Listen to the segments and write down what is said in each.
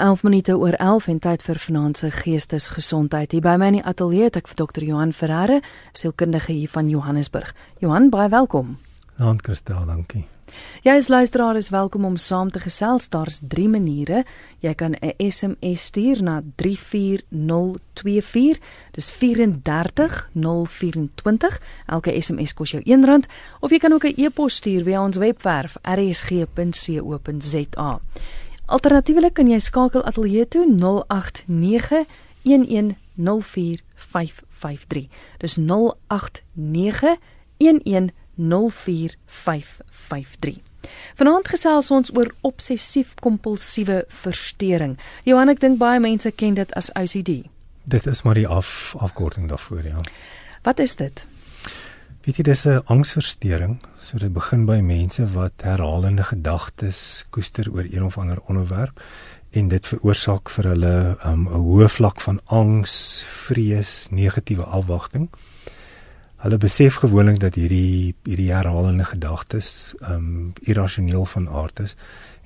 11 minute oor 11 en tyd vir finansie geestesgesondheid. Hier by my in die ateljee het ek vir Dr. Johan Ferreira, sielkundige hier van Johannesburg. Johan, baie welkom. Dankie Christel, dankie. Jy as luisteraar is welkom om saam te gesels. Daar's 3 maniere. Jy kan 'n SMS stuur na 34024. Dis 34024. Elke SMS kos jou R1 of jy kan ook 'n e-pos stuur via ons webwerf rsg.co.za. Alternatiefelik kan jy skakel ateljee toe 089 1104553. Dis 089 1104553. Vanaand gesels ons oor obsessief-kompulsiewe verstoring. Johan, ek dink baie mense ken dit as OCD. Dit is maar die af afkorting daarvoor, ja. Wat is dit? Weet jy dis 'n angsversteuring. So dit begin by mense wat herhalende gedagtes koester oor een of ander onderwerp en dit veroorsaak vir hulle 'n um, hoë vlak van angs, vrees, negatiewe afwagting. Hulle besef gewoonlik dat hierdie hierdie herhalende gedagtes um irrasioneel van aard is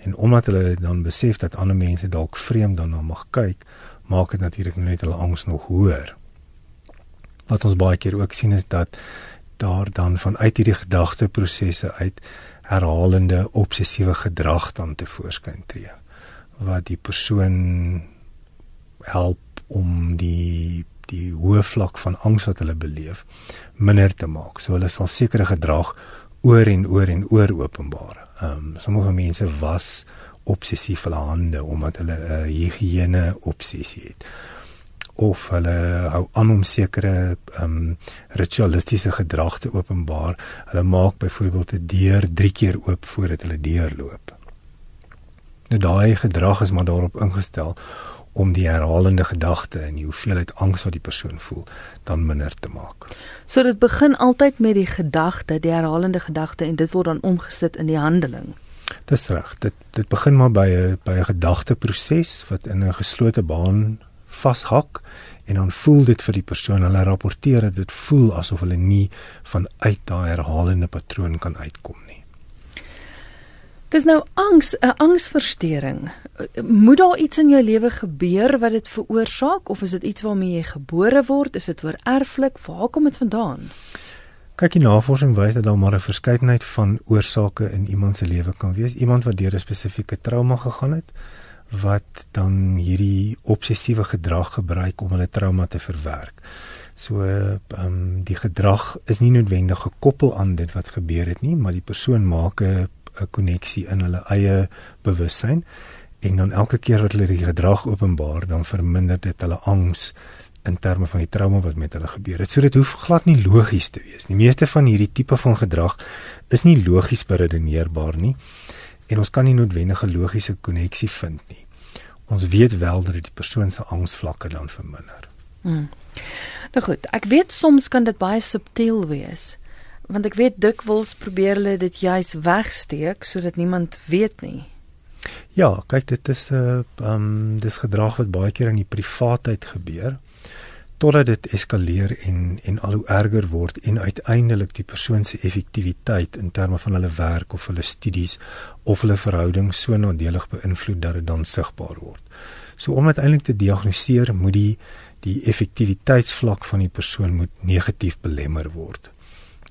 en omdat hulle dan besef dat ander mense dalk vreemd daarna mag kyk, maak dit natuurlik net hulle angs nog hoër. Wat ons baie keer ook sien is dat daar dan vanuit hierdie gedagteprosesse uit herhalende obsessiewe gedrag dan te voorskyn tree wat die persoon help om die die hoë vlak van angs wat hulle beleef minder te maak. So hulle sal sekere gedrag oor en oor en oor openbaar. Ehm um, sommige mense was obsessief hulle hande omdat hulle 'n uh, higiëne obsessie het of hulle hou aan om sekere ehm um, ritualistiese gedrag te openbaar. Hulle maak byvoorbeeld 'n deur 3 keer oop voordat hulle deurloop. Nou daai gedrag is maar daarop ingestel om die herhalende gedagte en die hoeveelheid angs wat die persoon voel dan minder te maak. So dit begin altyd met die gedagte, die herhalende gedagte en dit word dan omgesit in die handeling. Dis reg. Dit dit begin maar by 'n by 'n gedagteproses wat in 'n geslote baan vashak en dan voel dit vir die persoon hulle rapporteer dat dit voel asof hulle nie van uit daai herhalende patroon kan uitkom nie. Dis nou angs, 'n angsversteuring. Moet daar iets in jou lewe gebeur wat dit veroorsaak of is dit iets waarmee jy gebore word? Is dit oor erflik? Waar kom dit vandaan? Kyk, die navorsing wys dat daar maar 'n verskeidenheid van oorsake in iemand se lewe kan wees. Iemand wat deur 'n spesifieke trauma gegaan het, wat dan hierdie obsessiewe gedrag gebruik om hulle trauma te verwerk. So ehm um, die gedrag is nie noodwendig gekoppel aan dit wat gebeur het nie, maar die persoon maak 'n 'n koneksie in hulle eie bewussyn en dan elke keer wat hulle die gedrag openbaar, dan verminder dit hulle angs in terme van die trauma wat met hulle gebeur het. So dit hoef glad nie logies te wees nie. Meeste van hierdie tipe van gedrag is nie logies beredeneerbaar nie en ons kan nie noodwendige logiese koneksie vind nie. Ons weet wel dat dit die persoon se angsvlakke dan verminder. Hmm. Nou goed, ek weet soms kan dit baie subtiel wees. Want ek weet dikwels probeer hulle dit juis wegsteek sodat niemand weet nie. Ja, kyk dit is 'n uh, ehm um, dis gedrag wat baie keer in die privaatheid gebeur totdat dit eskaleer en en al hoe erger word en uiteindelik die persoon se effektiwiteit in terme van hulle werk of hulle studies of hulle verhouding so nadelig beïnvloed dat dit dan sigbaar word. So om uiteindelik te diagnoseer moet die die effektiwiteitsvlak van die persoon moet negatief belemmer word.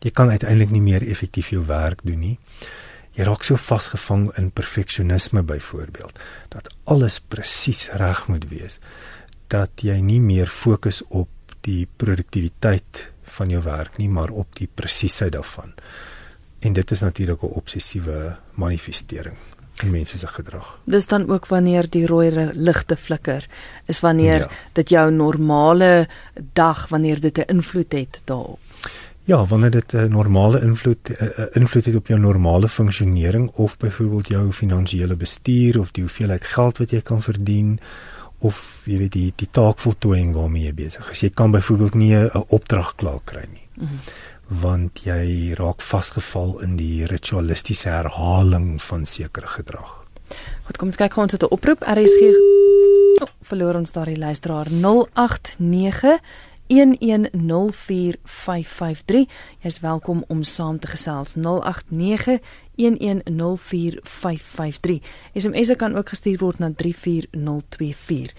Jy kan uiteindelik nie meer effektief jou werk doen nie. Jy raak so vasgevang in perfeksionisme byvoorbeeld dat alles presies reg moet wees dat jy nie meer fokus op die produktiwiteit van jou werk nie, maar op die presisheid daarvan. En dit is natuurlik 'n obsessiewe manifestering in mense se gedrag. Dis dan ook wanneer die rooi ligte flikker, is wanneer ja. dit jou normale dag wanneer dit 'n invloed het daarop. Ja, wanneer dit 'n normale invloed 'n invloed het op jou normale funksionering of byvoorbeeld jou finansiële bestuur of die hoeveelheid geld wat jy kan verdien of jy weet die die taakvoltooiing waarmee jy besig is. Jy kan byvoorbeeld nie 'n opdrag klaar kry nie. Mm -hmm. Want jy raak vasgevall in die ritualistiese herhaling van sekere gedrag. Goed, kom ons kyk gou ons het 'n oproep. RSG oh, verloor ons daardie luisteraar 089 1104553. Jy's welkom om saam te gesels 089 1104553. SMS kan ook gestuur word na 34024.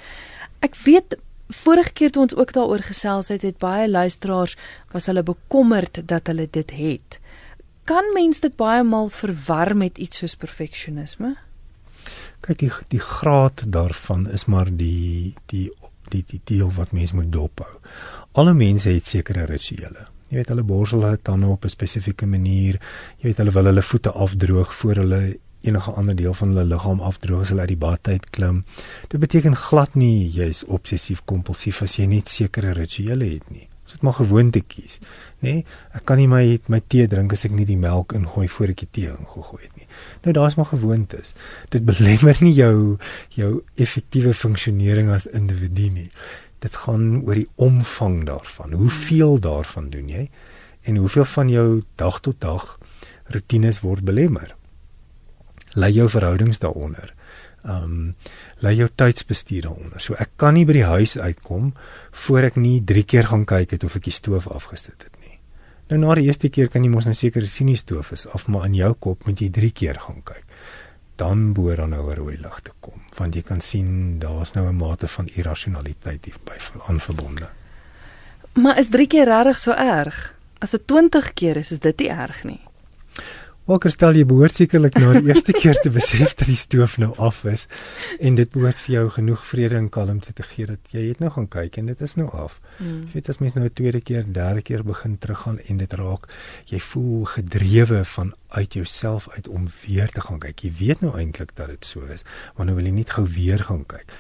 Ek weet vorige keer toe ons ook daaroor gesels het, het baie luisteraars was hulle bekommerd dat hulle dit het. Kan mens dit baie maal verwar met iets soos perfeksionisme? Kyk die die graad daarvan is maar die die die die deel wat mens moet dophou. Alle mense het sekere rituele. Jy weet hulle borsel hulle tande op 'n spesifieke manier. Jy weet hulle wil hulle voete afdroog voor hulle enige ander deel van hulle liggaam afdroog as hulle uit die bad uit klim. Dit beteken glad nie jy's obsessief kompulsief as jy net sekere rituele het nie. Dit so maar gewoonte kies, nê? Nee, ek kan nie my my tee drink as ek nie die melk ingooi voor ek die tee ingegooi het. Nou daar's maar gewoontes. Dit belemmer nie jou jou effektiewe funksionering as individu nie dit gaan oor die omvang daarvan. Hoeveel daarvan doen jy? En hoeveel van jou dag tot dag rotines word belemmer? Lê jou verhoudings daaronder? Ehm um, lê jou tydsbestuur daaronder. So ek kan nie by die huis uitkom voor ek nie 3 keer gaan kyk het of ek die stoof afgesit het. Nou na die eerste keer kan jy mos nou seker sien die stoof is af, maar in jou kop moet jy 3 keer gaan kyk dan behoort dan nou 'n rooi lig te kom want jy kan sien daar's nou 'n mate van irrasionaliteit hier by aanverbonde. Maar is 3 keer regtig so erg? As dit 20 keer is, is dit nie erg nie. Walker stel jy behoort sekerlik na die eerste keer te besef dat die stoof nou af is en dit behoort vir jou genoeg vrede en kalmte te gee dat jy het nou gaan kyk en dit is nou af. Mm. Jy weet as mens nou 'n tweede keer, derde keer begin teruggaan en dit raak, jy voel gedrewe van uit jouself uit om weer te gaan kyk. Jy weet nou eintlik dat dit so is, maar nou wil jy net gou weer gaan kyk.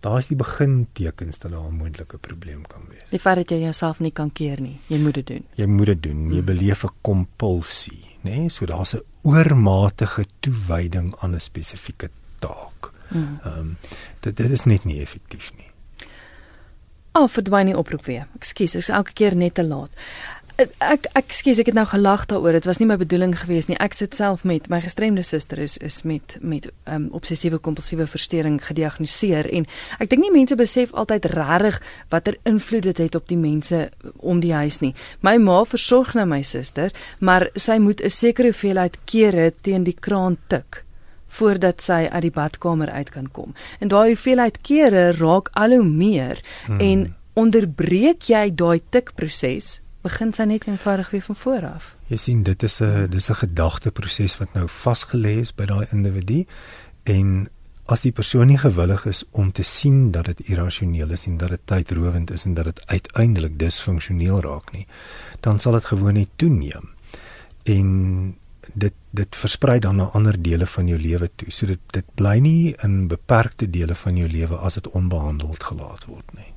Daar is die begintekens dat daar 'n moontlike probleem kan wees. Die feit dat jy jouself nie kan keer nie, jy moet dit doen. Jy moet dit doen. Jy mm. beleef 'n kompulsie nê? Nee? So daar's 'n oormatige toewyding aan 'n spesifieke taak. Mm. Ehm um, dit dit is net nie effektief nie. Ah, oh, verdwyn die oproep weer. Ekskuus, ek is elke keer net te laat ek ek skuis ek het nou gelag daaroor. Dit was nie my bedoeling gewees nie. Ek sit self met my gestremde suster is is met met um, obsessiewe kompulsiewe verstoring gediagnoseer en ek dink nie mense besef altyd regtig watter invloed dit het op die mense om die huis nie. My ma versorg nou my suster maar sy moet 'n sekere hoeveelheid kere teen die kraan tik voordat sy uit die badkamer uit kan kom. En daai hoeveelheid kere raak al hoe meer hmm. en onderbreek jy daai tikproses begin sy net eenvoudig weer van voor af. Jy sien dit is 'n dis 'n gedagteproses wat nou vasgelê is by daai individu en as die persoon nie gewillig is om te sien dat dit irrasioneel is en dat dit tydrowend is en dat dit uiteindelik disfunksioneel raak nie, dan sal dit gewoon net toeneem. En dit dit versprei dan na ander dele van jou lewe toe. So dit dit bly nie in beperkte dele van jou lewe as dit onbehandeld gelaat word nie.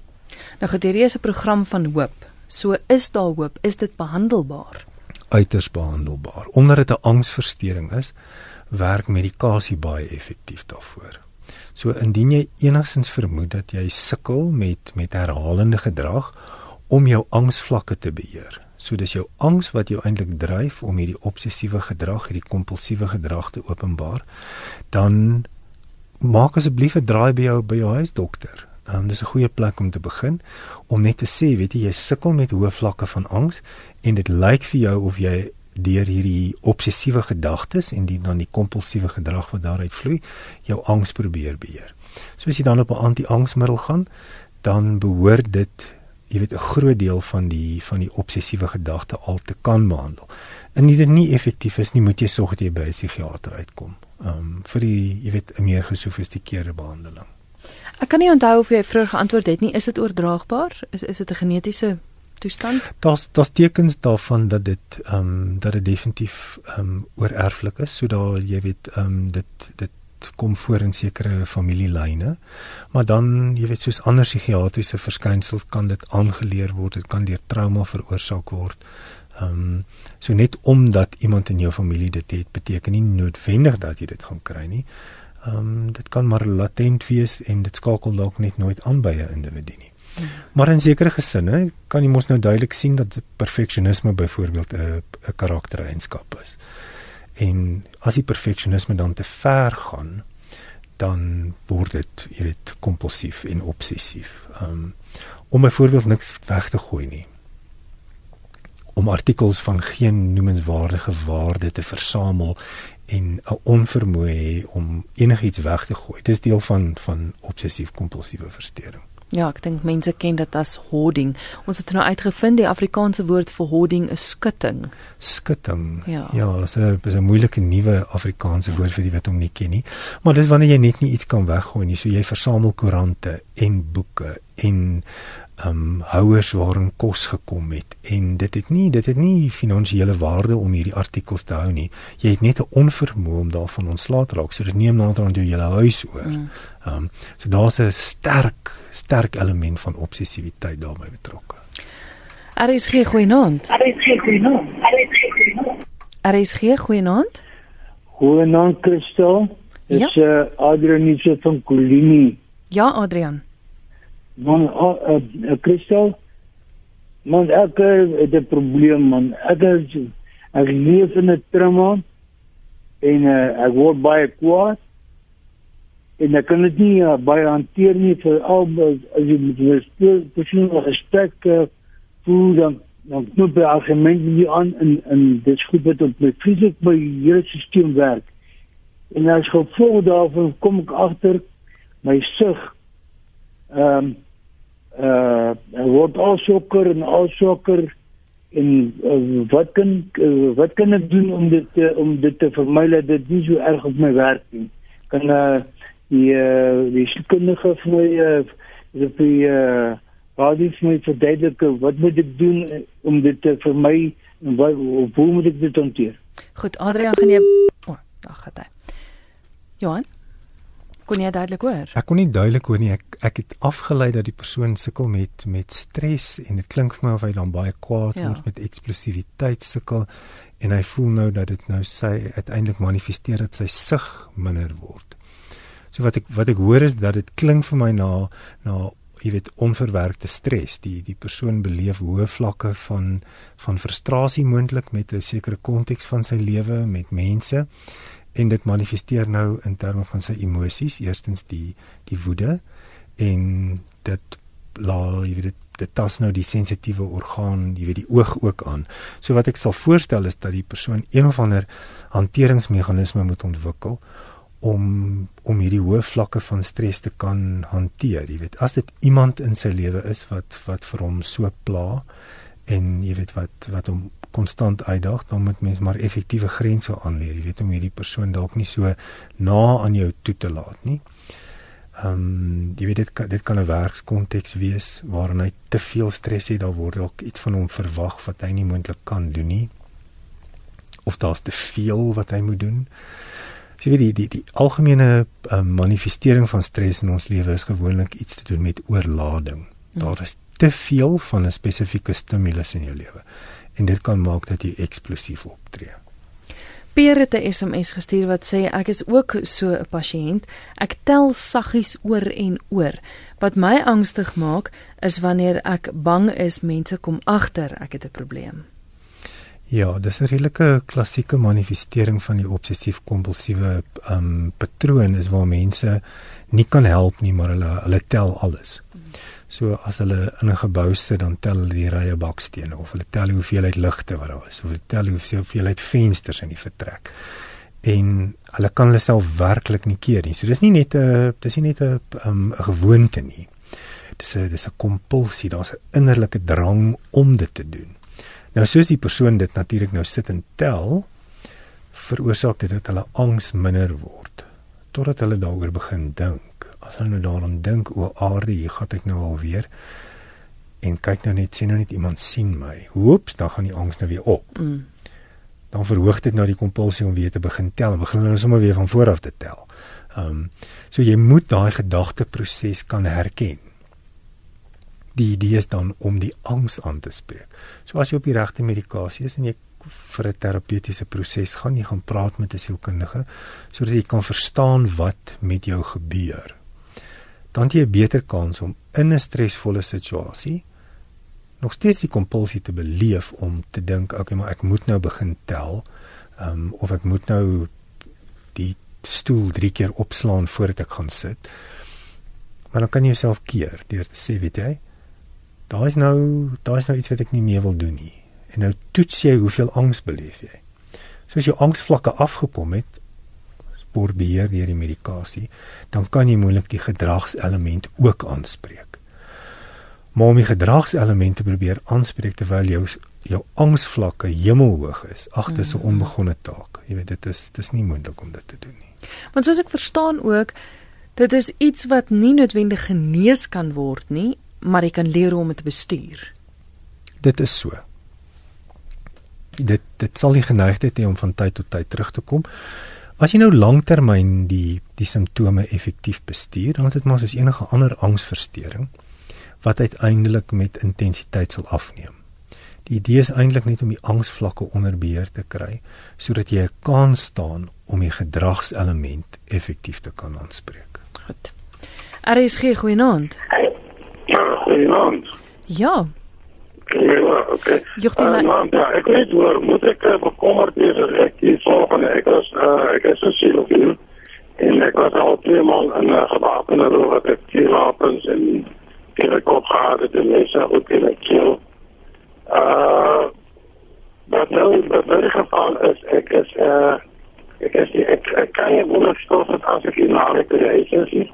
Nou gedurende 'n program van hoop So is daar hoop, is dit behandelbaar? Uiters behandelbaar. Omdat dit 'n angsversteuring is, werk medikasie baie effektief daarvoor. So indien jy enigsins vermoed dat jy sukkel met met herhalende gedrag om jou angsvlakke te beheer. So dis jou angs wat jou eintlik dryf om hierdie obsessiewe gedrag, hierdie kompulsiewe gedrag te openbaar, dan maak asseblief 'n draai by jou by jou huisdokter. Um, dis 'n goeie plek om te begin om net te sê, weet jy, jy sukkel met hoë vlakke van angs en dit lyk vir jou of jy deur hierdie obsessiewe gedagtes en die dan die kompulsiewe gedrag wat daaruit vloei, jou angs probeer beheer. So as jy dan op 'n anti-angsmiddel gaan, dan behoort dit jy weet 'n groot deel van die van die obsessiewe gedagte al te kan behandel. Indien dit nie effektief is nie, moet jy sorg dat jy by 'n psigiater uitkom. Ehm um, vir die jy weet 'n meer gesofistikeerde behandeling. Ek kan nie onthou of jy vroeër geantwoord het nie. Is dit oordraagbaar? Is is dit 'n genetiese toestand? Daar's daar's tekens daarvan dat dit ehm um, dat dit definitief ehm um, oorerflik is. So daar jy weet ehm um, dit dit kom voor in sekere familielyne. Maar dan jy weet soos ander psigiatriese verskynsels kan dit aangeleer word. Dit kan deur trauma veroorsaak word. Ehm um, so net omdat iemand in jou familie dit het, beteken nie noodwendig dat jy dit gaan kry nie. Ehm um, dit kan maar latent wees en dit skakel dalk net nooit aan by 'n individu nie. Maar in sekere gesinne kan jy mos nou duidelik sien dat perfeksionisme byvoorbeeld 'n 'n karaktereienskap is. En as die perfeksionisme dan te ver gaan, dan word dit, jy weet, kompulsief en obsessief. Ehm um, om byvoorbeeld niks weg te gooi nie. Om artikels van geen noemenswaardige waarde te versamel en 'n onvermoë hê om enigiets weg te gooi. Dit is deel van van obsessief kompulsiewe verstoring. Ja, ek dink mense ken dit as hoarding. Ons het nou uitgevind die Afrikaanse woord vir hoarding is skutting. Skutting. Ja, ja, dis 'n dis 'n moeilike nuwe Afrikaanse woord vir die wat hom nie ken nie. Maar dis wanneer jy net nie iets kan weggooi nie. So jy versamel koerante en boeke en um houers waarin kos gekom het en dit het nie dit het nie finansiële waarde om hierdie artikels te hou nie. Jy het net 'n onvermoë om daarvan ontslae te raak. So dit neem nader aan jou hele huis oor. Mm. Um so daar's 'n sterk sterk element van obsessiwiteit daarmee betrokke. RSG goeienaand. RSG goeienaand. RSG goeienaand. Goeienaand Christel. Dit is ja? uh, Adrian van Colini. Ja, Adrian man uh, uh, kristal man ek het 'n probleem man. Ek is ek leef in 'n trauma en uh, ek word baie kwaad en ek kan dit nie uh, baie hanteer nie. Vir al as jy met my speel persoon respek uh, voel dan dan moet by argument nie aan in in dit goed wat op my fisiek by hele stelsel werk. En as gevolg daarvan kom ek agter my sug ehm um, uh word al sokker en al sokker en uh, wat kan uh, wat kan ek doen om dit uh, om dit te vermy dat dit nie so erg op my werk nie? Kan uh, die uh, die kundige vir my uh, die uh, wat is my verduidelik wat moet ek doen om dit te vermy en wat hoe moet ek dit hanteer? Goed Adrian gaan jy oh, dag het hy. Johan Kon jy duidelik hoor? Ek kon nie duidelik hoor nie. Ek ek het afgelei dat die persoon sukkel met met stres en dit klink vir my of hy dan baie kwaad ja. word met eksplosiwiteit sukkel en hy voel nou dat dit nou sy uiteindelik manifesteer dat sy sig minder word. So wat ek wat ek hoor is dat dit klink vir my na na jy weet onverwerkte stres. Die die persoon beleef hoë vlakke van van frustrasie moontlik met 'n sekere konteks van sy lewe met mense en dit manifesteer nou in terme van sy emosies eerstens die die woede en dit la jy weet dit, dit tas nou die sensitiewe orgaan jy weet die oog ook aan. So wat ek sal voorstel is dat die persoon een of ander hanteringsmeganisme moet ontwikkel om om hierdie hoë vlakke van stres te kan hanteer jy weet. As dit iemand in sy lewe is wat wat vir hom so pla en jy weet wat wat hom konstant uitdaag, dan moet mens maar effektiewe grense aanleer. Jy weet om hierdie persoon dalk nie so na aan jou toe te laat nie. Ehm um, jy weet dit kan, dit kan 'n werkskonteks wees waarin hy te veel stres het, daar word dalk iets van hom verwag wat hy nie moontlik kan doen nie. Of daar's te veel wat hy moet doen. Jy weet die die die algemene uh, manifestering van stres in ons lewe is gewoonlik iets te doen met oorlading. Daar is te veel van 'n spesifieke stimulus in jou lewe en dit kan maak dat jy eksplosief optree. Pierre het 'n SMS gestuur wat sê ek is ook so 'n pasiënt. Ek tel saggies oor en oor. Wat my angstig maak is wanneer ek bang is mense kom agter ek het 'n probleem. Ja, dis 'n redelike klassieke manifestering van die obsessief-kompulsiewe um patroon is waar mense nie kan help nie, maar hulle hulle tel alles. So as hulle in 'n gebou sit, dan tel hulle die rye bakstene of hulle tel hoeveelheid ligte wat daar is of hulle tel hoeveelheid vensters in die vertrek. En hulle kan hulle self werklik nie keer nie. So dis nie net 'n dis nie net 'n um, 'n gewoonte nie. Dis 'n dis 'n kompulsie, daar's 'n innerlike drang om dit te doen. Nou soos die persoon dit natuurlik nou sit en tel, veroorsaak dit dat hulle angs minder word totdat hulle daaroor begin dink as hulle nou daaraan dink o aarde hier gaan ek nou al weer en kyk nou net sien nou net iemand sien my. Hoeps dan gaan die angs nou weer op. Mm. dan verhoog dit nou die kompulsie om weer te begin tel begin hulle nou sommer weer van voor af te tel. Ehm um, so jy moet daai gedagteproses kan herken. Die idee is dan om die angs aan te spreek. So as jy op die regte medikasie is en jy vir 'n terapeutiese proses gaan jy gaan praat met 'n sielkundige sodat jy kan verstaan wat met jou gebeur dan jy 'n beter kans om in 'n stresvolle situasie nog steeds die kompulsie te beleef om te dink, okay, maar ek moet nou begin tel, um, of ek moet nou die stoel drie keer opslaan voordat ek gaan sit. Maar dan kan jy jouself keer deur te sê, weet jy, daar is nou, daar is nou iets wat ek nie meer wil doen nie. En nou toets jy hoeveel angs beleef jy. So as jou angsvlakke afgekom het, word beheer deur die medikasie, dan kan jy moontlik die gedragselement ook aanspreek. Maar om die gedragselemente probeer aanspreek terwyl jou jou angsvlakke hemelhoog is, ag dis 'n onbegonne taak. Jy weet dit is dis nie moontlik om dit te doen nie. Want soos ek verstaan ook, dit is iets wat nie noodwendig genees kan word nie, maar jy kan leer hoe om dit te bestuur. Dit is so. Dit dit sal die geneigtheid hê om van tyd tot tyd terug te kom. As jy nou lanktermyn die die simptome effektief bestuur, dan is dit maar soos enige ander angsversteuring wat uiteindelik met intensiteit sal afneem. Die idee is eintlik net om die angsvlakke onder beheer te kry sodat jy 'n kans staan om die gedragselement effektief te kan aanspreek. Goed. RSG goeienaand. Goeienaand. Ja, Ja, oké. Eh, maar, ja, ek weet hoor, moet ek uh, bekommerd ek die volgende, ek was, uh, ek is een silofiel, en ek was al twee maal in een gewapende rol, wat ek vier wapens en in de kop gehad het, en mensen ook in de keel. Uh, wat nou, wat nou geval is, ek is, uh, ek is, ek, ek kan je onderstoffen als ik in de agency,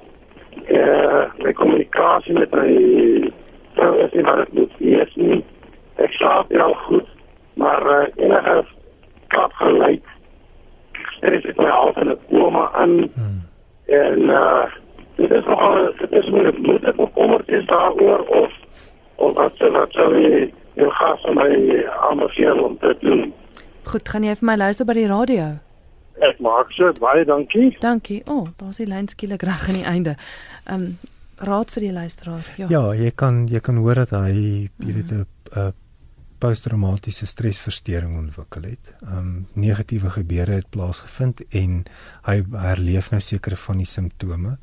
uh, mijn communicatie met mijn vrouw is niet wat het moet wees nie. Ek slaap wel goed, maar uh, enige klap gelijk, stres ek my altyd in 'n koma aan, Hmm. en uh, dit is nogal, dit is moeilijk, moet ek bekommerd is daaroor, of, of wat, wat sal jy, jou gas aan my aanbeveel om te doen. goed, gaan jy vir my luister by die radio? Ek maak so, baie dankie. Dankie. O, oh, daar's die lyn skielik reg aan die einde. Ehm um, raad vir die luisteraar. Ja. Ja, jy kan jy kan hoor dat hy jy weet 'n 'n posttraumatiese stresversteuring ontwikkel het. Ehm um, negatiewe gebeure het plaasgevind en hy herleef nou sekere van die simptome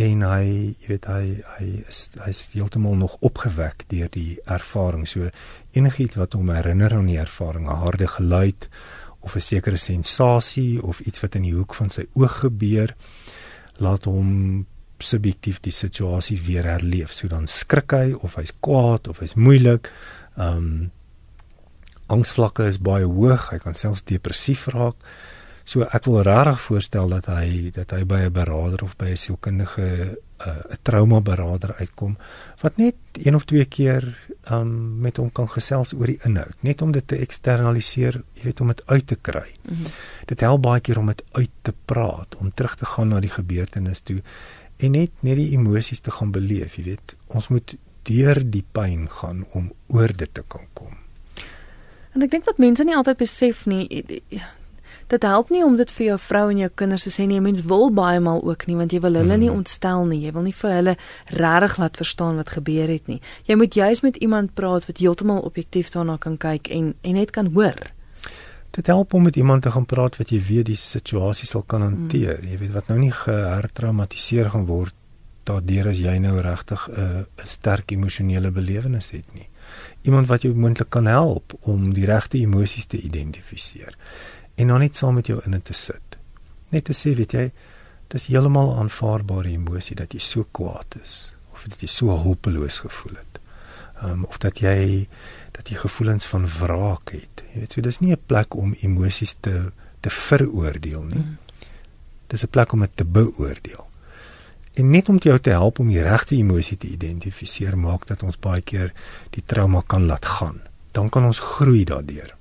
en hy jy weet hy hy is hy's heeltemal nog opgewek deur die ervaring. So enigiets wat hom herinner aan die ervaring, 'n harde geluid of 'n sekere sensasie of iets wat in die hoek van sy oog gebeur, laat hom subjektief die situasie weer herleef. So dan skrik hy of hy's kwaad of hy's moeilik. Ehm um, angsvlakke is baie hoog, hy kan selfs depressief raak. So ek wil regtig voorstel dat hy dat hy by 'n beraader of by 'n sielkundige 'n uh, traumaberader uitkom wat net een of twee keer um met hom kan gesels oor die inhoud, net om dit te eksternaliseer, jy weet om dit uit te kry. Mm -hmm. Dit help baie keer om dit uit te praat, om terug te gaan na die gebeurtenis toe en net net die emosies te gaan beleef, jy weet. Ons moet deur die pyn gaan om oor dit te kan kom. En ek dink wat mense nie altyd besef nie, dit help nie om dit vir jou vrou en jou kinders te sê nie. Mens wil baie maal ook nie want jy wil hulle nie ontstel nie. Jy wil nie vir hulle regtig laat verstaan wat gebeur het nie. Jy moet juis met iemand praat wat heeltemal objektief daarna kan kyk en en net kan hoor. Dit help om met iemand te gaan praat wat jy weet die situasie sal kan hanteer. Mm. Jy weet wat nou nie gehertraumatiseer gaan word daardeur as jy nou regtig 'n uh, 'n sterk emosionele belewenis het nie. Iemand wat jou moontlik kan help om die regte emosies te identifiseer en dan net saam met jou in te sit. Net te sê, weet jy, dis heeltemal aanvaarbare emosie dat jy so kwaad is of dat jy so hulpeloos gevoel het. Ehm um, of dat jy dat jy gevoelens van wraak het. Jy weet, so dis nie 'n plek om emosies te te veroordeel nie. Mm. Dis 'n plek om dit te beoordeel. En net om jou te help om die regte emosie te identifiseer, maak dat ons baie keer die trauma kan laat gaan. Dan kan ons groei daardeur.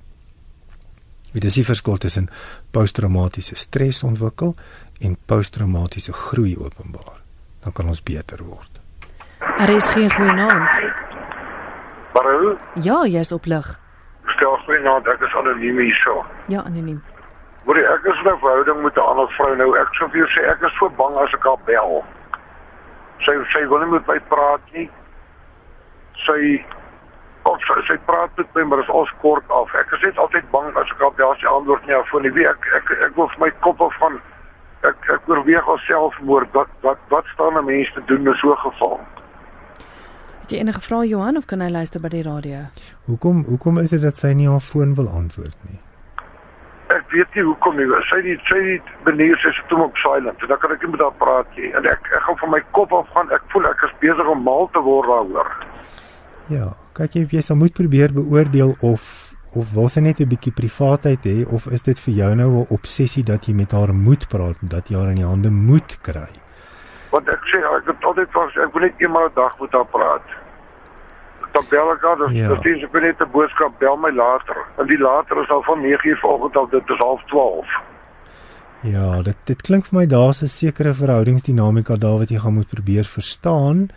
Dit is die verskil tussen posttraumatiese stres ontwikkel en posttraumatiese groei openbaar. Dan kan ons beter word. Er is geen goeie naam. Baru, Ja, jy's op lig. stel goeienaand, ek is anoniem hierso. Ja, anoniem. Hoor jy, ek is in 'n verhouding met 'n ander vrou nou. Ek sou vir jou sê ek is so bang as ek haar bel. Sy sy wil nie met my praat nie. Sy of sy, sy praat met my, maar dit is al kort af. Ek is net altyd bang as ek haar bel, sy antwoord nie af nie. Wie ek ek ek wil vir my kop af van ek ek oorweeg alselfmoord. Wat wat wat staan 'n mens te doen in so 'n geval? Het jy enige vrae Johan of kan hy luister by die radio? Hoekom hoekom is dit dat sy nie haar foon wil antwoord nie? Ek weet nie hoekom nie. Sy die sy die benieuwd sy sit hom op silent. En dan kan ek nie met haar praat nie. En ek ek gaan van my kop af gaan. Ek voel ek is besig om mal te word daaroor. Ja, kyk jy jy sal moet probeer beoordeel of of wil sy net 'n bietjie privaatheid hê of is dit vir jou nou 'n obsessie dat jy met haar moet praat, dat jy haar in die hande moet kry? Want ek sê ek het altyd vas ek wil net eenmal 'n dag met haar praat. Dan bel ek haar, dan Ja. stuur sy vir net 'n boodskap, bel my later. En die later is al van 9:00 vanoggend al dit is half 12. Ja, dit dit klink vir my daar's 'n sekere verhoudingsdinamika daar wat jy gaan moet probeer verstaan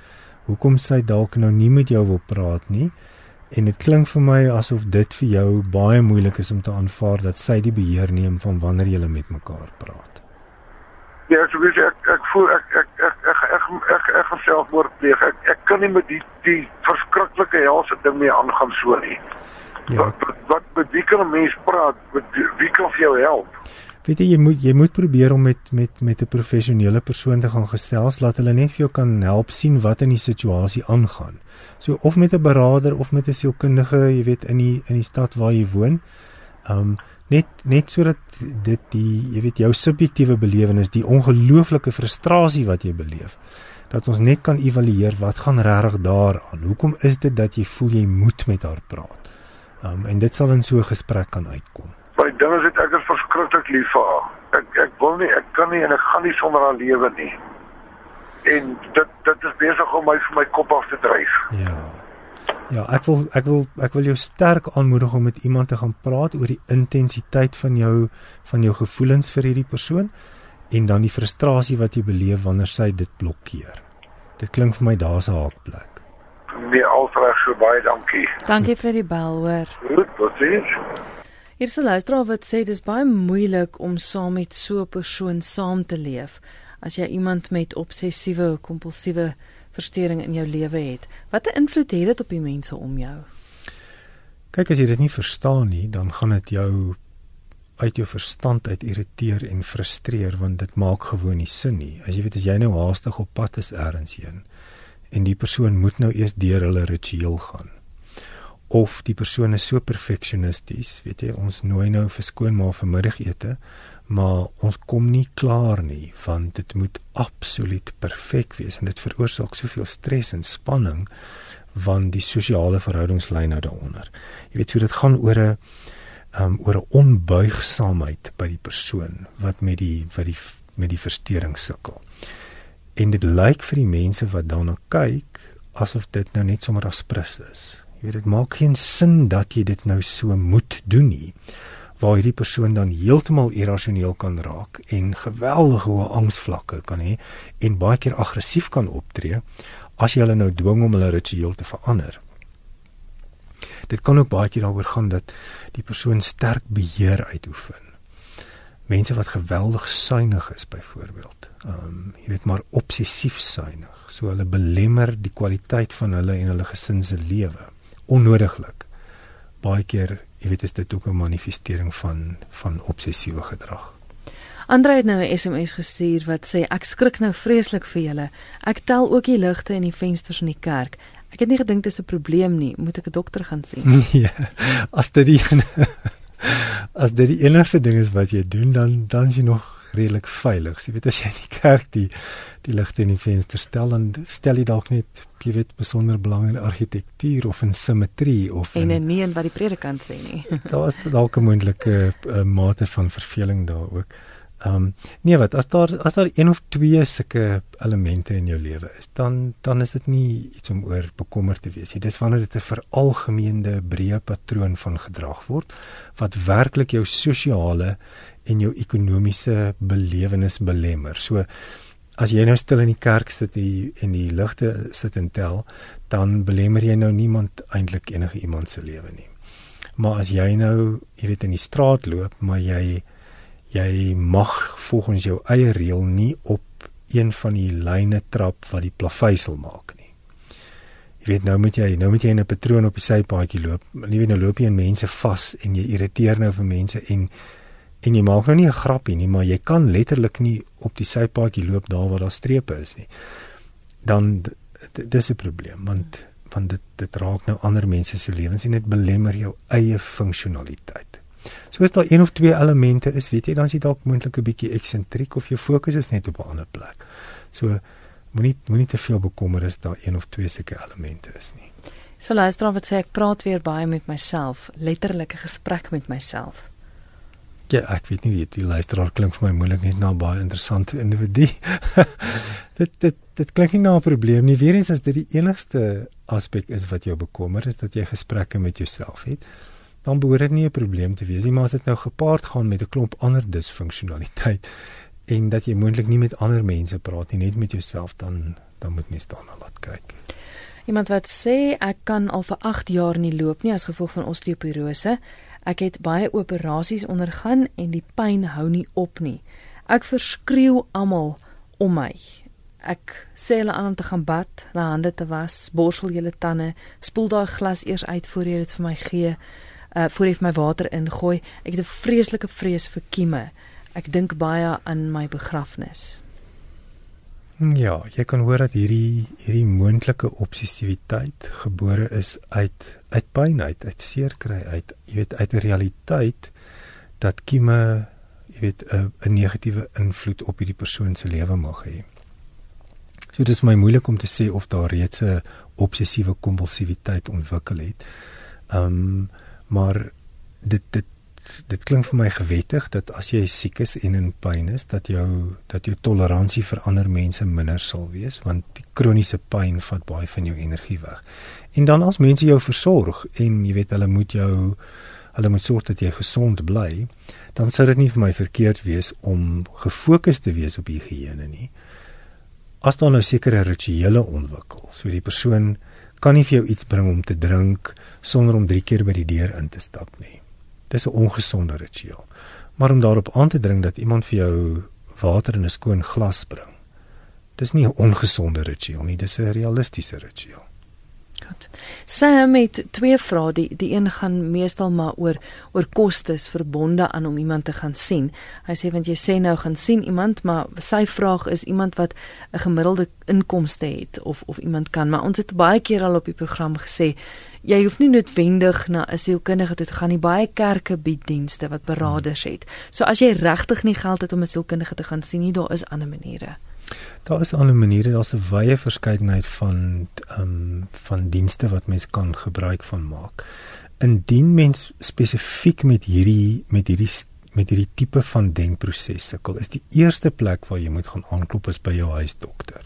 hoekom sy dalk nou nie met jou wil praat nie. En dit klink vir my asof dit vir jou baie moeilik is om te aanvaar dat sy die beheer neem van wanneer jy met mekaar praat. Ja, ek sê ek ek voel ek ek ek ek ek ek, ek, gaan selfmoord pleeg. Ek ek kan nie met die die verskriklike helse ding mee aangaan so nie. Ja, Wat wat, wat met wie kan 'n mens praat? Met wie kan vir jou help? weet jy jy moet jy moet probeer om met met met 'n professionele persoon te gaan gesels laat hulle net vir jou kan help sien wat in die situasie aangaan. So of met 'n beraader of met 'n sielkundige, jy weet in die in die stad waar jy woon. Um net net sodat dit die jy weet jou subjektiewe belewenis, die ongelooflike frustrasie wat jy beleef, dat ons net kan evalueer wat gaan regtig daaraan. Hoekom is dit dat jy voel jy moet met haar praat? Um en dit sal in so 'n gesprek kan uitkom. My ding is dit ek is verskriklik lief vir haar. Ek ek wil nie, ek kan nie en ek gaan nie sonder haar lewe nie. En dit dit is besig om my vir my kop af te dryf. Ja. Ja, ek wil ek wil ek wil jou sterk aanmoedig om met iemand te gaan praat oor die intensiteit van jou van jou gevoelens vir hierdie persoon en dan die frustrasie wat jy beleef wanneer sy dit blokkeer. Dit klink vir my daar's 'n haakplek. Nee, alreg so baie dankie. Dankie vir die bel, hoor. Goed, jy? Hier is 'n luisteraar wat sê dis baie moeilik om saam met so 'n persoon saam te leef as jy iemand met obsessiewe kompulsiewe verstoring in jou lewe het. Watter invloed het dit op die mense om jou? Kyk as jy dit nie verstaan nie, dan gaan dit jou uit jou verstand uit irriteer en frustreer want dit maak gewoon nie sin nie. As jy weet as jy nou haastig op pad is elders heen en die persoon moet nou eers deur hulle ritueel gaan. Of die persoon is so perfeksionisties, weet jy, ons nooi nou vir skoonma vir middagete, maar ons kom nie klaar nie want dit moet absoluut perfek wees en dit veroorsaak soveel stres en spanning van die sosiale verhoudings lê nou daaronder. Jy weet so dit gaan oor 'n um oor 'n onbuigsaamheid by die persoon wat met die wat die met die verstoring sukkel. En dit lyk vir die mense wat daarna kyk asof dit nou net sommer aspris is. Jy weet dit maak geen sin dat jy dit nou so moet doen nie waar hierdie persoon dan heeltemal irrasioneel kan raak en geweldige hoë angsvlakke kan hê en baie keer aggressief kan optree as jy hulle nou dwing om hulle ritueel te verander. Dit kan ook baie keer daaroor gaan dat die persoon sterk beheer uitoefen. Mense wat geweldig suinig is byvoorbeeld. Ehm um, jy weet maar obsessief suinig. So hulle belemmer die kwaliteit van hulle en hulle gesin se lewe onnodiglik. Baie keer, jy weet, is dit ook 'n manifestering van van obsessiewe gedrag. Andre het nou 'n SMS gestuur wat sê ek skrik nou vreeslik vir julle. Ek tel ook die ligte in die vensters in die kerk. Ek het nie gedink dis 'n probleem nie. Moet ek 'n dokter gaan sien? Nee. As dit die as dit die enigste ding is wat jy doen, dan dan is jy nog redelik veilig. Jy weet as jy in die kerk die die ligte in die venster stel dan stel jy dalk net jy weet besonder belang in argitektuur of in simmetrie of En in nee in wat die predikant sê nie. daar is dalk 'n moontlike uh, mate van verveling daar ook. Ehm um, nee wat as daar as daar een of twee sulke elemente in jou lewe is, dan dan is dit nie iets om oor bekommerd te wees nie. Dis wanneer dit 'n veralgemeende breë patroon van gedrag word wat werklik jou sosiale en jou ekonomiese belewenis belemmer. So as jy nou stil in die kerk sit die, en die ligte sit en tel, dan belemmer jy nou niemand eintlik enige iemand se lewe nie. Maar as jy nou, jy weet in die straat loop, maar jy jy mag volgens jou eie reël nie op een van die lyne trap wat die plaveisel maak nie. Jy weet nou moet jy nou moet jy in 'n patroon op die sypaadjie loop. Nie weet nou loop jy in mense vas en jy irriteer nou vir mense en en jy maak nou nie 'n grappie nie, maar jy kan letterlik nie op die sypaadjie loop daar waar daar strepe is nie. Dan dis 'n probleem want want dit dit raak nou ander mense se lewens en dit belemmer jou eie funksionaliteit. So as daar een of twee elemente is, weet jy, dan is jy dalk moontlik 'n bietjie eksentriek of jou fokus is net op 'n ander plek. So moenie moenie te veel bekommer as daar een of twee sulke elemente is nie. So luister wat sê ek praat weer baie met myself, letterlik 'n gesprek met myself. Ja, ek weet nie wie die luisteraar klink vir my moeilik net na baie interessante individu. dit dit dit klink nie na 'n probleem nie. Weerens as dit die enigste aspek is wat jou bekommer is dat jy gesprekke met jouself het, dan behoort dit nie 'n probleem te wees nie, maar as dit nou gepaard gaan met 'n klomp ander disfunksionaliteit en dat jy moontlik nie met ander mense praat nie, net met jouself, dan dan moet mens daarna laat kyk. Iemand wat sê ek kan al vir 8 jaar nie loop nie as gevolg van osteoporose. Ek het baie operasies ondergaan en die pyn hou nie op nie. Ek verskreeu almal om my. Ek sê hulle aan om te gaan bad, hulle hande te was, borsel julle tande, spoel daai glas eers uit voor jy dit vir my gee, uh voor jy vir my water ingooi. Ek het 'n vreeslike vrees vir kieme. Ek dink baie aan my begrafnis. Ja, jy kan hoor dat hierdie hierdie moontlike obsessiwiteit gebore is uit uit pyn uit, uit seer kry uit, jy weet uit 'n realiteit dat kieme, jy weet 'n 'n negatiewe invloed op hierdie persoon se lewe mag hê. So dit is my moeilik om te sê of daar reeds 'n obsessiewe kompulsiwiteit ontwikkel het. Ehm um, maar dit dit dit klink vir my gewettig dat as jy siek is en in pyn is dat jou dat jou toleransie vir ander mense minder sal wees want die kroniese pyn vat baie van jou energie weg. En dan as mense jou versorg en jy weet hulle moet jou hulle moet sorg dat jy gesond bly, dan sou dit nie vir my verkeerd wees om gefokus te wees op higiëne nie. As daar nou sekere rituele ontwikkel, so die persoon kan nie vir jou iets bring om te drink sonder om 3 keer by die deur in te stap nie. Dis 'n ongesonde ritueel. Maar om daarop aan te dring dat iemand vir jou water in 'n skoon glas bring. Dis nie 'n ongesonde ritueel nie, dis 'n realistiese ritueel. God. Sam het twee vrae. Die die een gaan meestal maar oor oor kostes verbonde aan om iemand te gaan sien. Hy sê want jy sê nou gaan sien iemand, maar sy vraag is iemand wat 'n gemiddelde inkomste het of of iemand kan. Maar ons het baie keer al op die program gesê jy hoef nie noodwendig na 'n sielkundige toe te gaan nie. Baie kerke bied dienste wat beraders het. So as jy regtig nie geld het om 'n sielkundige te gaan sien nie, daar is ander maniere. Daar is ander maniere, daar's 'n wye verskeidenheid van ehm um, van dienste wat mens kan gebruik van maak. Indien mens spesifiek met hierdie met hierdie met hierdie tipe van denkproses sukkel, is die eerste plek waar jy moet gaan aanklop is by jou huisdokter.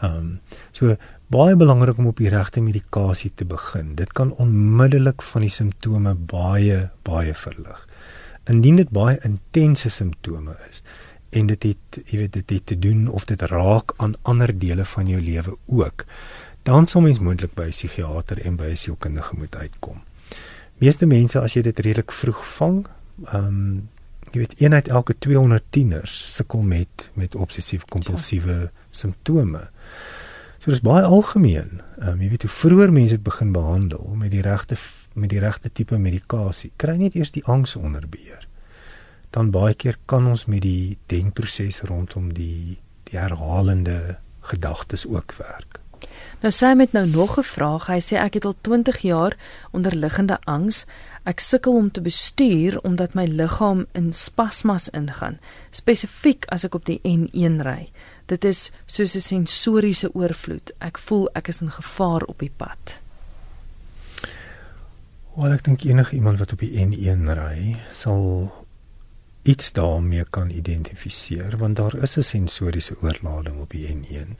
Ehm um, so baie belangrik om op die regte medikasie te begin. Dit kan onmiddellik van die simptome baie baie verlig. Indien dit baie intense simptome is, en dit het jy weet dit het te doen of dit raak aan ander dele van jou lewe ook dan sal mens moontlik by 'n psigiater en by 'n sielkundige moet uitkom. Meeste mense as jy dit redelik vroeg vang, ehm um, jy weet een uit elke 200 tieners sukkel met met obsessief kompulsiewe ja. simptome. So dis baie algemeen. Ehm um, jy weet hoe vroeër mense dit begin behandel met die regte met die regte tipe medikasie, kry net eers die angs onder beheer dan baie keer kan ons met die denkproses rondom die die herhalende gedagtes ook werk. Nou sê met nou nog 'n vraag. Hy sê ek het al 20 jaar onderliggende angs. Ek sukkel om te bestuur omdat my liggaam in spasmas ingaan, spesifiek as ek op die N1 ry. Dit is soos 'n sensoriese oorvloed. Ek voel ek is in gevaar op die pad. Wel ek dink enige iemand wat op die N1 ry sal iets daarmee kan identifiseer want daar is 'n sensoriese oorlading op die N1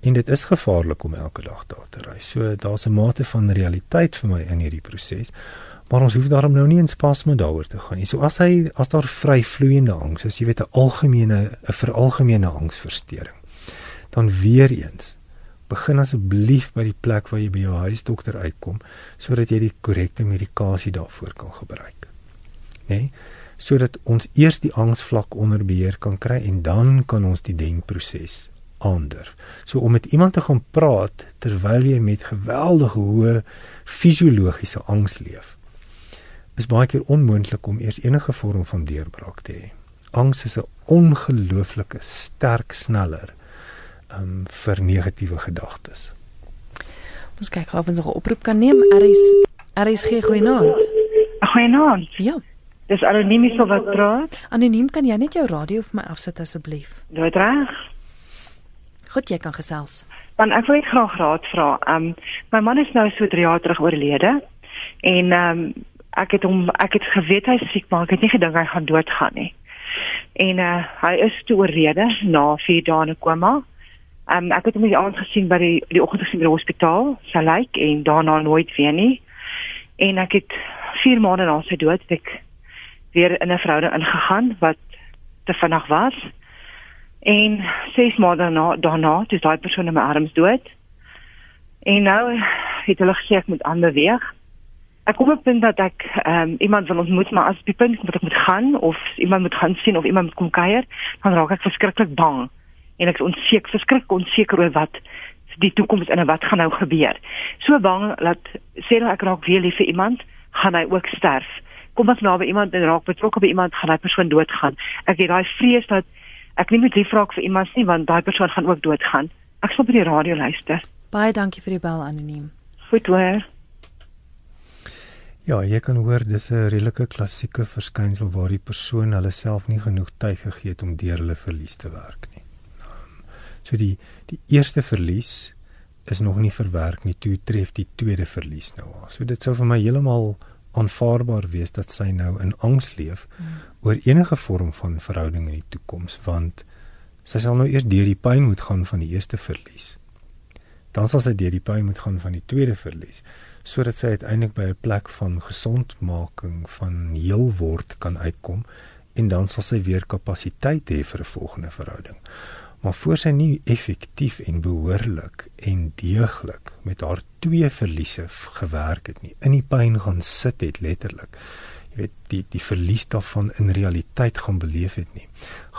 en dit is gevaarlik om elke dag daar te ry. So daar's 'n mate van realiteit vir my in hierdie proses. Maar ons hoef daarom nou nie in spasme daaroor te gaan nie. So as hy as daar vry vloeiende angs is, jy weet 'n algemene 'n veralgemene angsversteuring. Dan weer eens begin asseblief by die plek waar jy by jou huisdokter uitkom sodat jy die korrekte medikasie daarvoor kan gebruik. Né? Nee? Sodat ons eers die angsvlak onder beheer kan kry en dan kan ons die denkproses aandurf. So om met iemand te gaan praat terwyl jy met geweldige hoë fisiologiese angs leef, is baie keer onmoontlik om eers enige vorm van deurbraak te hê. Angs is 'n ongelooflike sterk sneller um, vir negatiewe gedagtes. Ons kyk of ons nog 'n oproep kan neem. RS RSG goeienaand. Goeienaand. Ja. Dis anoniem so wat praat. Anoniem kan jy net jou radio vir my afsit asseblief? Dit reg. Goed, jy kan gesels. Want ek wil graag raad vra. Um my man is nou so 3 jaar terug oorlede en um ek het hom ek het geweet hy is siek, maar ek het nie gedink hy gaan doodgaan nie. En uh hy is toe oorlede na 4 dae in koma. Um ek het hom die aand gesien by die die oggend gesien by die hospitaal, sy lyk en daarna nooit weer nie. En ek het 4 maande na sy dood ek weer in 'n verhouding ingegaan wat te vinnig was. En 6 maande daarna daarna het daai persoon in my arms dood. En nou het hulle gesê ek moet aanbeweeg. Ek kom op 'n punt dat ek ehm um, iemand wil ontmoet, maar as die punt moet ek moet gaan of iemand moet gaan sien of iemand moet kom kuier, dan raak ek verskriklik bang en ek is onseker, verskriklik onseker oor wat die toekoms en wat gaan nou gebeur. So bang dat sê nou ek raak weer lief vir iemand, gaan hy ook sterf. Kom ek nou by iemand en raak betrokke by iemand, gaan hy persoon doodgaan. Ek het daai vrees dat ek nie met lief raak vir iemand nie want daai persoon gaan ook doodgaan. Ek sal by die radio luister. Baie dankie vir die bel anoniem. Goed hoor. Ja, jy kan hoor dis 'n redelike klassieke verskynsel waar die persoon hulle self nie genoeg tyd gegee het om deur hulle verlies te werk nie. Um, so die die eerste verlies is nog nie verwerk nie, toe tref die tweede verlies nou aan. So dit sou vir my heeltemal aanvaarbaar wees dat sy nou in angs leef hmm. oor enige vorm van verhouding in die toekoms want sy sal nou eers deur die pyn moet gaan van die eerste verlies. Dan sal sy deur die pyn moet gaan van die tweede verlies sodat sy uiteindelik by 'n plek van gesondmaking van heel word kan uitkom en dan sal sy weer kapasiteit hê vir 'n volgende verhouding. Maar voor sy nie effektief en behoorlik en deeglik met haar twee verliese gewerk het nie, in die pyn gaan sit het letterlik. Jy weet die die verlies daarvan in realiteit gaan beleef het nie.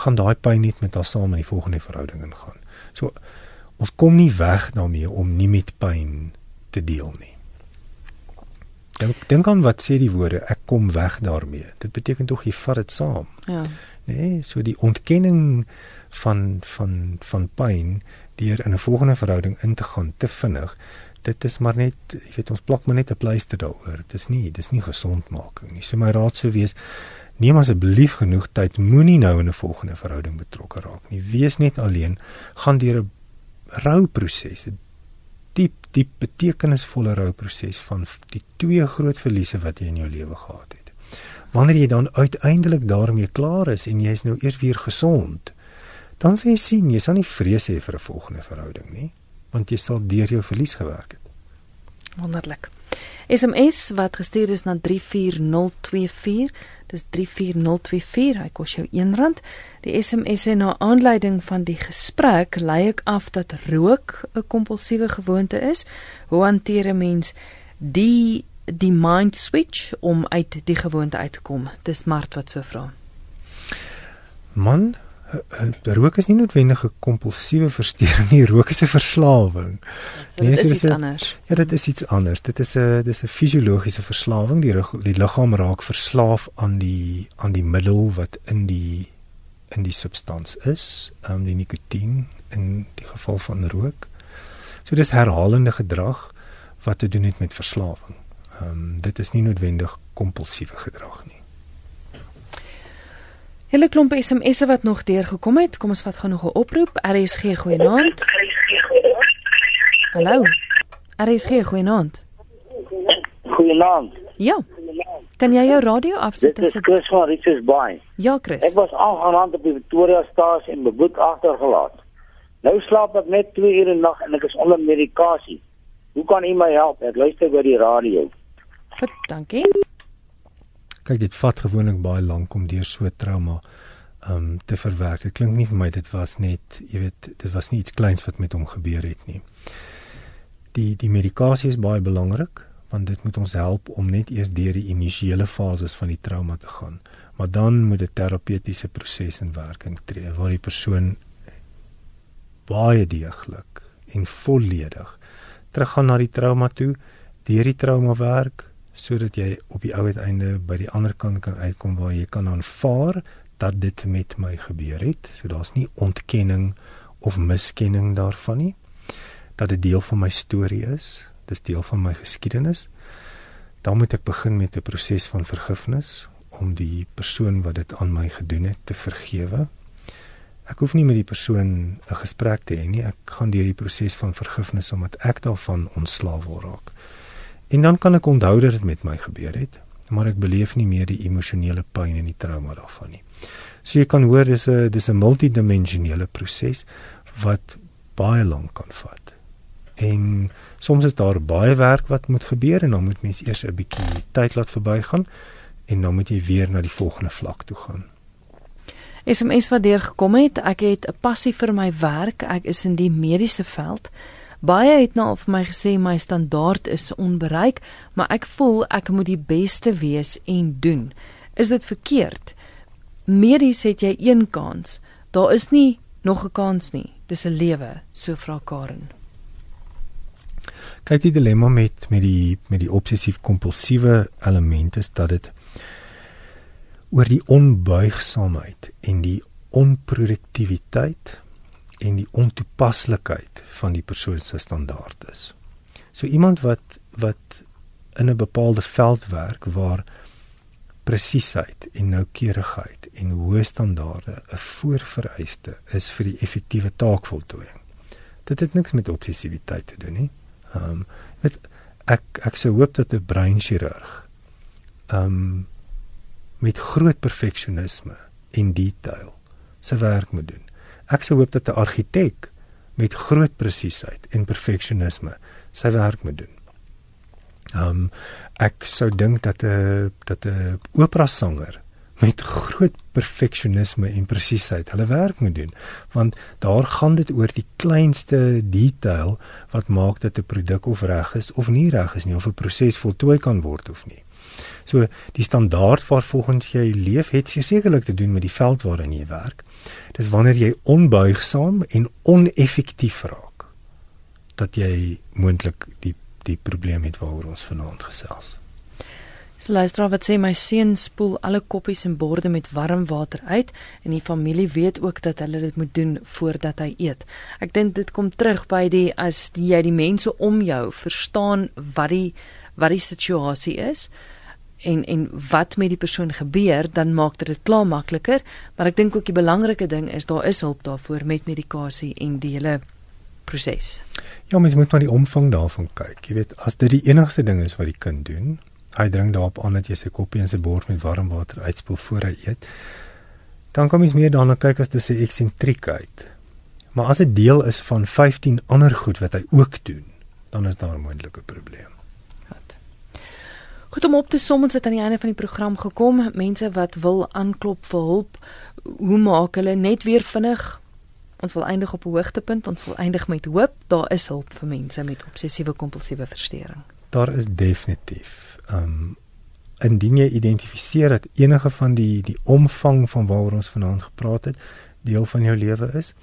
Gaan daai pyn net met haar saam in die volgende verhouding ingaan. So ons kom nie weg daarmee om nie met pyn te deel nie. Dink dink aan wat sê die woorde ek kom weg daarmee. Dit beteken tog jy vat dit saam. Ja. Nee, so die ontkenning van van van pyn deur in 'n volgende verhouding in te gaan te vinnig. Dit is maar net, jy weet ons plak maar net 'n pleister daaroor. Dit is nie, dis nie gesondmaking nie. So my raad sou wees neem asseblief genoeg tyd. Moenie nou in 'n volgende verhouding betrokke raak nie. Wees net alleen. Gaan deur 'n rouproses, 'n diep diep betekenisvolle rouproses van die twee groot verliese wat jy in jou lewe gehad het. Wanneer jy dan uiteindelik daarmee klaar is en jy is nou eers weer gesond, dan sê jy sien jy sal nie vrees hê vir 'n volgende verhouding nie, want jy sal deur jou verlies gewerk het. Wonderlik. SMS wat gestuur is na 34024 Dis 34024. Hy kos jou R1. Die SMS en na aanleiding van die gesprek lei ek af dat rook 'n kompulsiewe gewoonte is. Hoe hanteer 'n mens die die mind switch om uit die gewoonte uit te kom? Dis Mart wat so vra. Man, rook is nie noodwendig 'n kompulsiewe versteuring nie, rook is 'n verslawing. So, nee, dit is iets a, anders. Ja, dit is iets anders. Dit is 'n dis 'n fisiologiese verslawing. Die die liggaam raak verslaaf aan die aan die middel wat in die in die substans is, um, die nikotien in die geval van rook. So dis herhalende gedrag wat te doen het met verslawing. Ehm um, dit is nie noodwendig kompulsiewe gedrag nie. Hele klomp SMS'e wat nog deurgekom het. Kom ons vat gou nog 'n oproep. RSG goeienaand. Hallo. RSG goeienaand. Goeienaand. Ja. Kan jy jou radio afsit asseblief? Dit is Chris van Richards Bay. Ja, Chris. Ek was aangerand op die Victoria Stars en beboet agtergelaat. Nou slaap ek net 2 ure 'n nag en ek is onder medikasie. Hoe kan u my help? Ek luister by die radio. Goed, dankie kyk dit vat gewoonlik baie lank om deur so trauma um te verwerk. Dit klink nie vir my dit was net, jy weet, dit was nie iets kleins wat met hom gebeur het nie. Die die medikasie is baie belangrik want dit moet ons help om net eers deur die initiële fases van die trauma te gaan. Maar dan moet 'n terapeutiese proses in werking tree waar die persoon baie deeglik en volledig teruggaan na die trauma toe, deur die trauma werk, sodat jy op die ou uiteinde by die ander kant kan uitkom waar jy kan aanvaar dat dit met my gebeur het. So daar's nie ontkenning of miskenning daarvan nie. Dat dit deel van my storie is, dis deel van my geskiedenis. Dan moet ek begin met 'n proses van vergifnis om die persoon wat dit aan my gedoen het te vergewe. Ek hoef nie met die persoon 'n gesprek te hê nie. Ek gaan deur die proses van vergifnis omdat ek daarvan ontslaaf word raak. En dan kan ek onthou dat dit met my gebeur het, maar ek beleef nie meer die emosionele pyn en die trauma daarvan nie. So jy kan hoor dis 'n dis 'n multidimensionele proses wat baie lank kan vat. En soms is daar baie werk wat moet gebeur en dan moet mens eers 'n bietjie tyd laat verbygaan en dan moet jy weer na die volgende vlak toe gaan. SMS wat deur gekom het, ek het 'n passie vir my werk. Ek is in die mediese veld. Baie het nou al vir my gesê my standaard is onbereik, maar ek voel ek moet die beste wees en doen. Is dit verkeerd? Medies het jy een kans. Daar is nie nog 'n kans nie. Dis 'n lewe, so vra Karen. Kyk die dilemma met met die met die obsessief kompulsiewe element is dat dit oor die onbuigsaamheid en die onproduktiwiteit en die ontoepaslikheid van die persoon se standaard is. So iemand wat wat in 'n bepaalde veld werk waar presisheid en noukeurigheid en hoë standaarde 'n voorvereiste is vir die effektiewe taakvoltooiing. Dit het niks met obsessiwiteit te doen nie. Ehm um, weet ek ek sou hoop dat 'n breinchirurg ehm um, met groot perfeksionisme en detail sy werk moet doen. Ek sou hoop dat 'n argitek met groot presisheid en perfeksionisme sy werk moet doen. Ehm um, ek sou dink dat 'n dat 'n opera sanger met groot perfeksionisme en presisheid hulle werk moet doen want daar gaan dit oor die kleinste detail wat maak dat 'n produk of reg is of nie reg is nie of 'n proses voltooi kan word of nie. So die standaard waarvolgens jy leef het sekerlik te doen met die veld waarin jy werk. Dis wanneer jy onbuigsaam en oneffektief raak dat jy moontlik die die probleem het waaroor ons vanaand gesels. So luister wat sê my seun spoel alle koppies en borde met warm water uit en die familie weet ook dat hulle dit moet doen voordat hy eet. Ek dink dit kom terug by die as die, jy die mense om jou verstaan wat die wat die situasie is en en wat met die persoon gebeur, dan maak dit dit klaar makliker, maar ek dink ook die belangrike ding is daar is hulp daarvoor met medikasie en die hele proses. Ja, mens moet maar die omvang daarvan kyk. Jy weet, as dit die enigste ding is wat die kind doen, hy dring daarop aan dat jy sy koppie en sy bord met warm water uitspoel voor hy eet, dan kom mens meer daarna kyk as dis 'n eksentriekheid. Maar as dit deel is van 15 ander goed wat hy ook doen, dan is daar 'n moontlike probleem. Goed om op te som ons het aan die einde van die program gekom. Mense wat wil aanklop vir hulp, hoe maak hulle net weer vinnig? Ons wil eindig op 'n hoogtepunt. Ons wil eindig met hoop. Daar is hulp vir mense met obsessiewe kompulsiewe verstoring. Daar is definitief. Ehm um, indien jy identifiseer dat enige van die die omvang van waaroor ons vanaand gepraat het, deel van jou lewe is,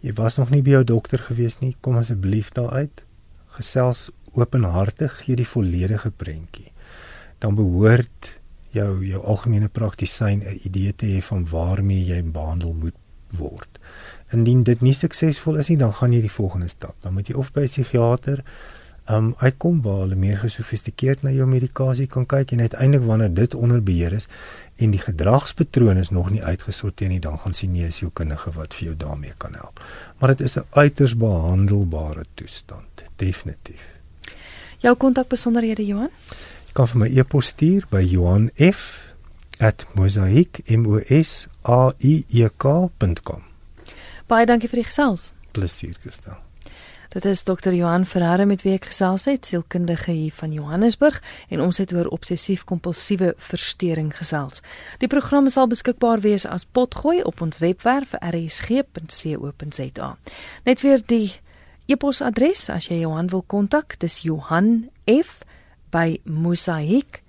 jy was nog nie by jou dokter gewees nie, kom asseblief daar uit. Gesels openhartig, gee die volledige prentjie dan behoort jou jou algemene praktisyn 'n idee te hê van waarmee jy behandel moet word. Indien dit nie suksesvol is nie, dan gaan jy die volgende stap. Dan moet jy of by 'n psigiater um uitkom waar hulle meer gesofistikeerd na jou medikasie kan kyk en uiteindelik wanneer dit onder beheer is en die gedragspatrone is nog nie uitgesorteer nie, dan gaan sien jy 'n sielkundige wat vir jou daarmee kan help. Maar dit is 'n uiters behandelbare toestand, definitief. Jou kontakbesonderhede Johan? Kan vir my e-pos stuur by johan.f@mosaic.com. Baie dankie vir die gesels. Plesier, Christel. Dit is Dr. Johan Ferreira met wie ek gesels het, sielkundige hier van Johannesburg en ons het oor obsessief-kompulsiewe verstoring gesels. Die program sal beskikbaar wees as potgooi op ons webwerf rsg.co.za. Net weer die e-posadres as jy Johan wil kontak, dis Johan F by mosaik.com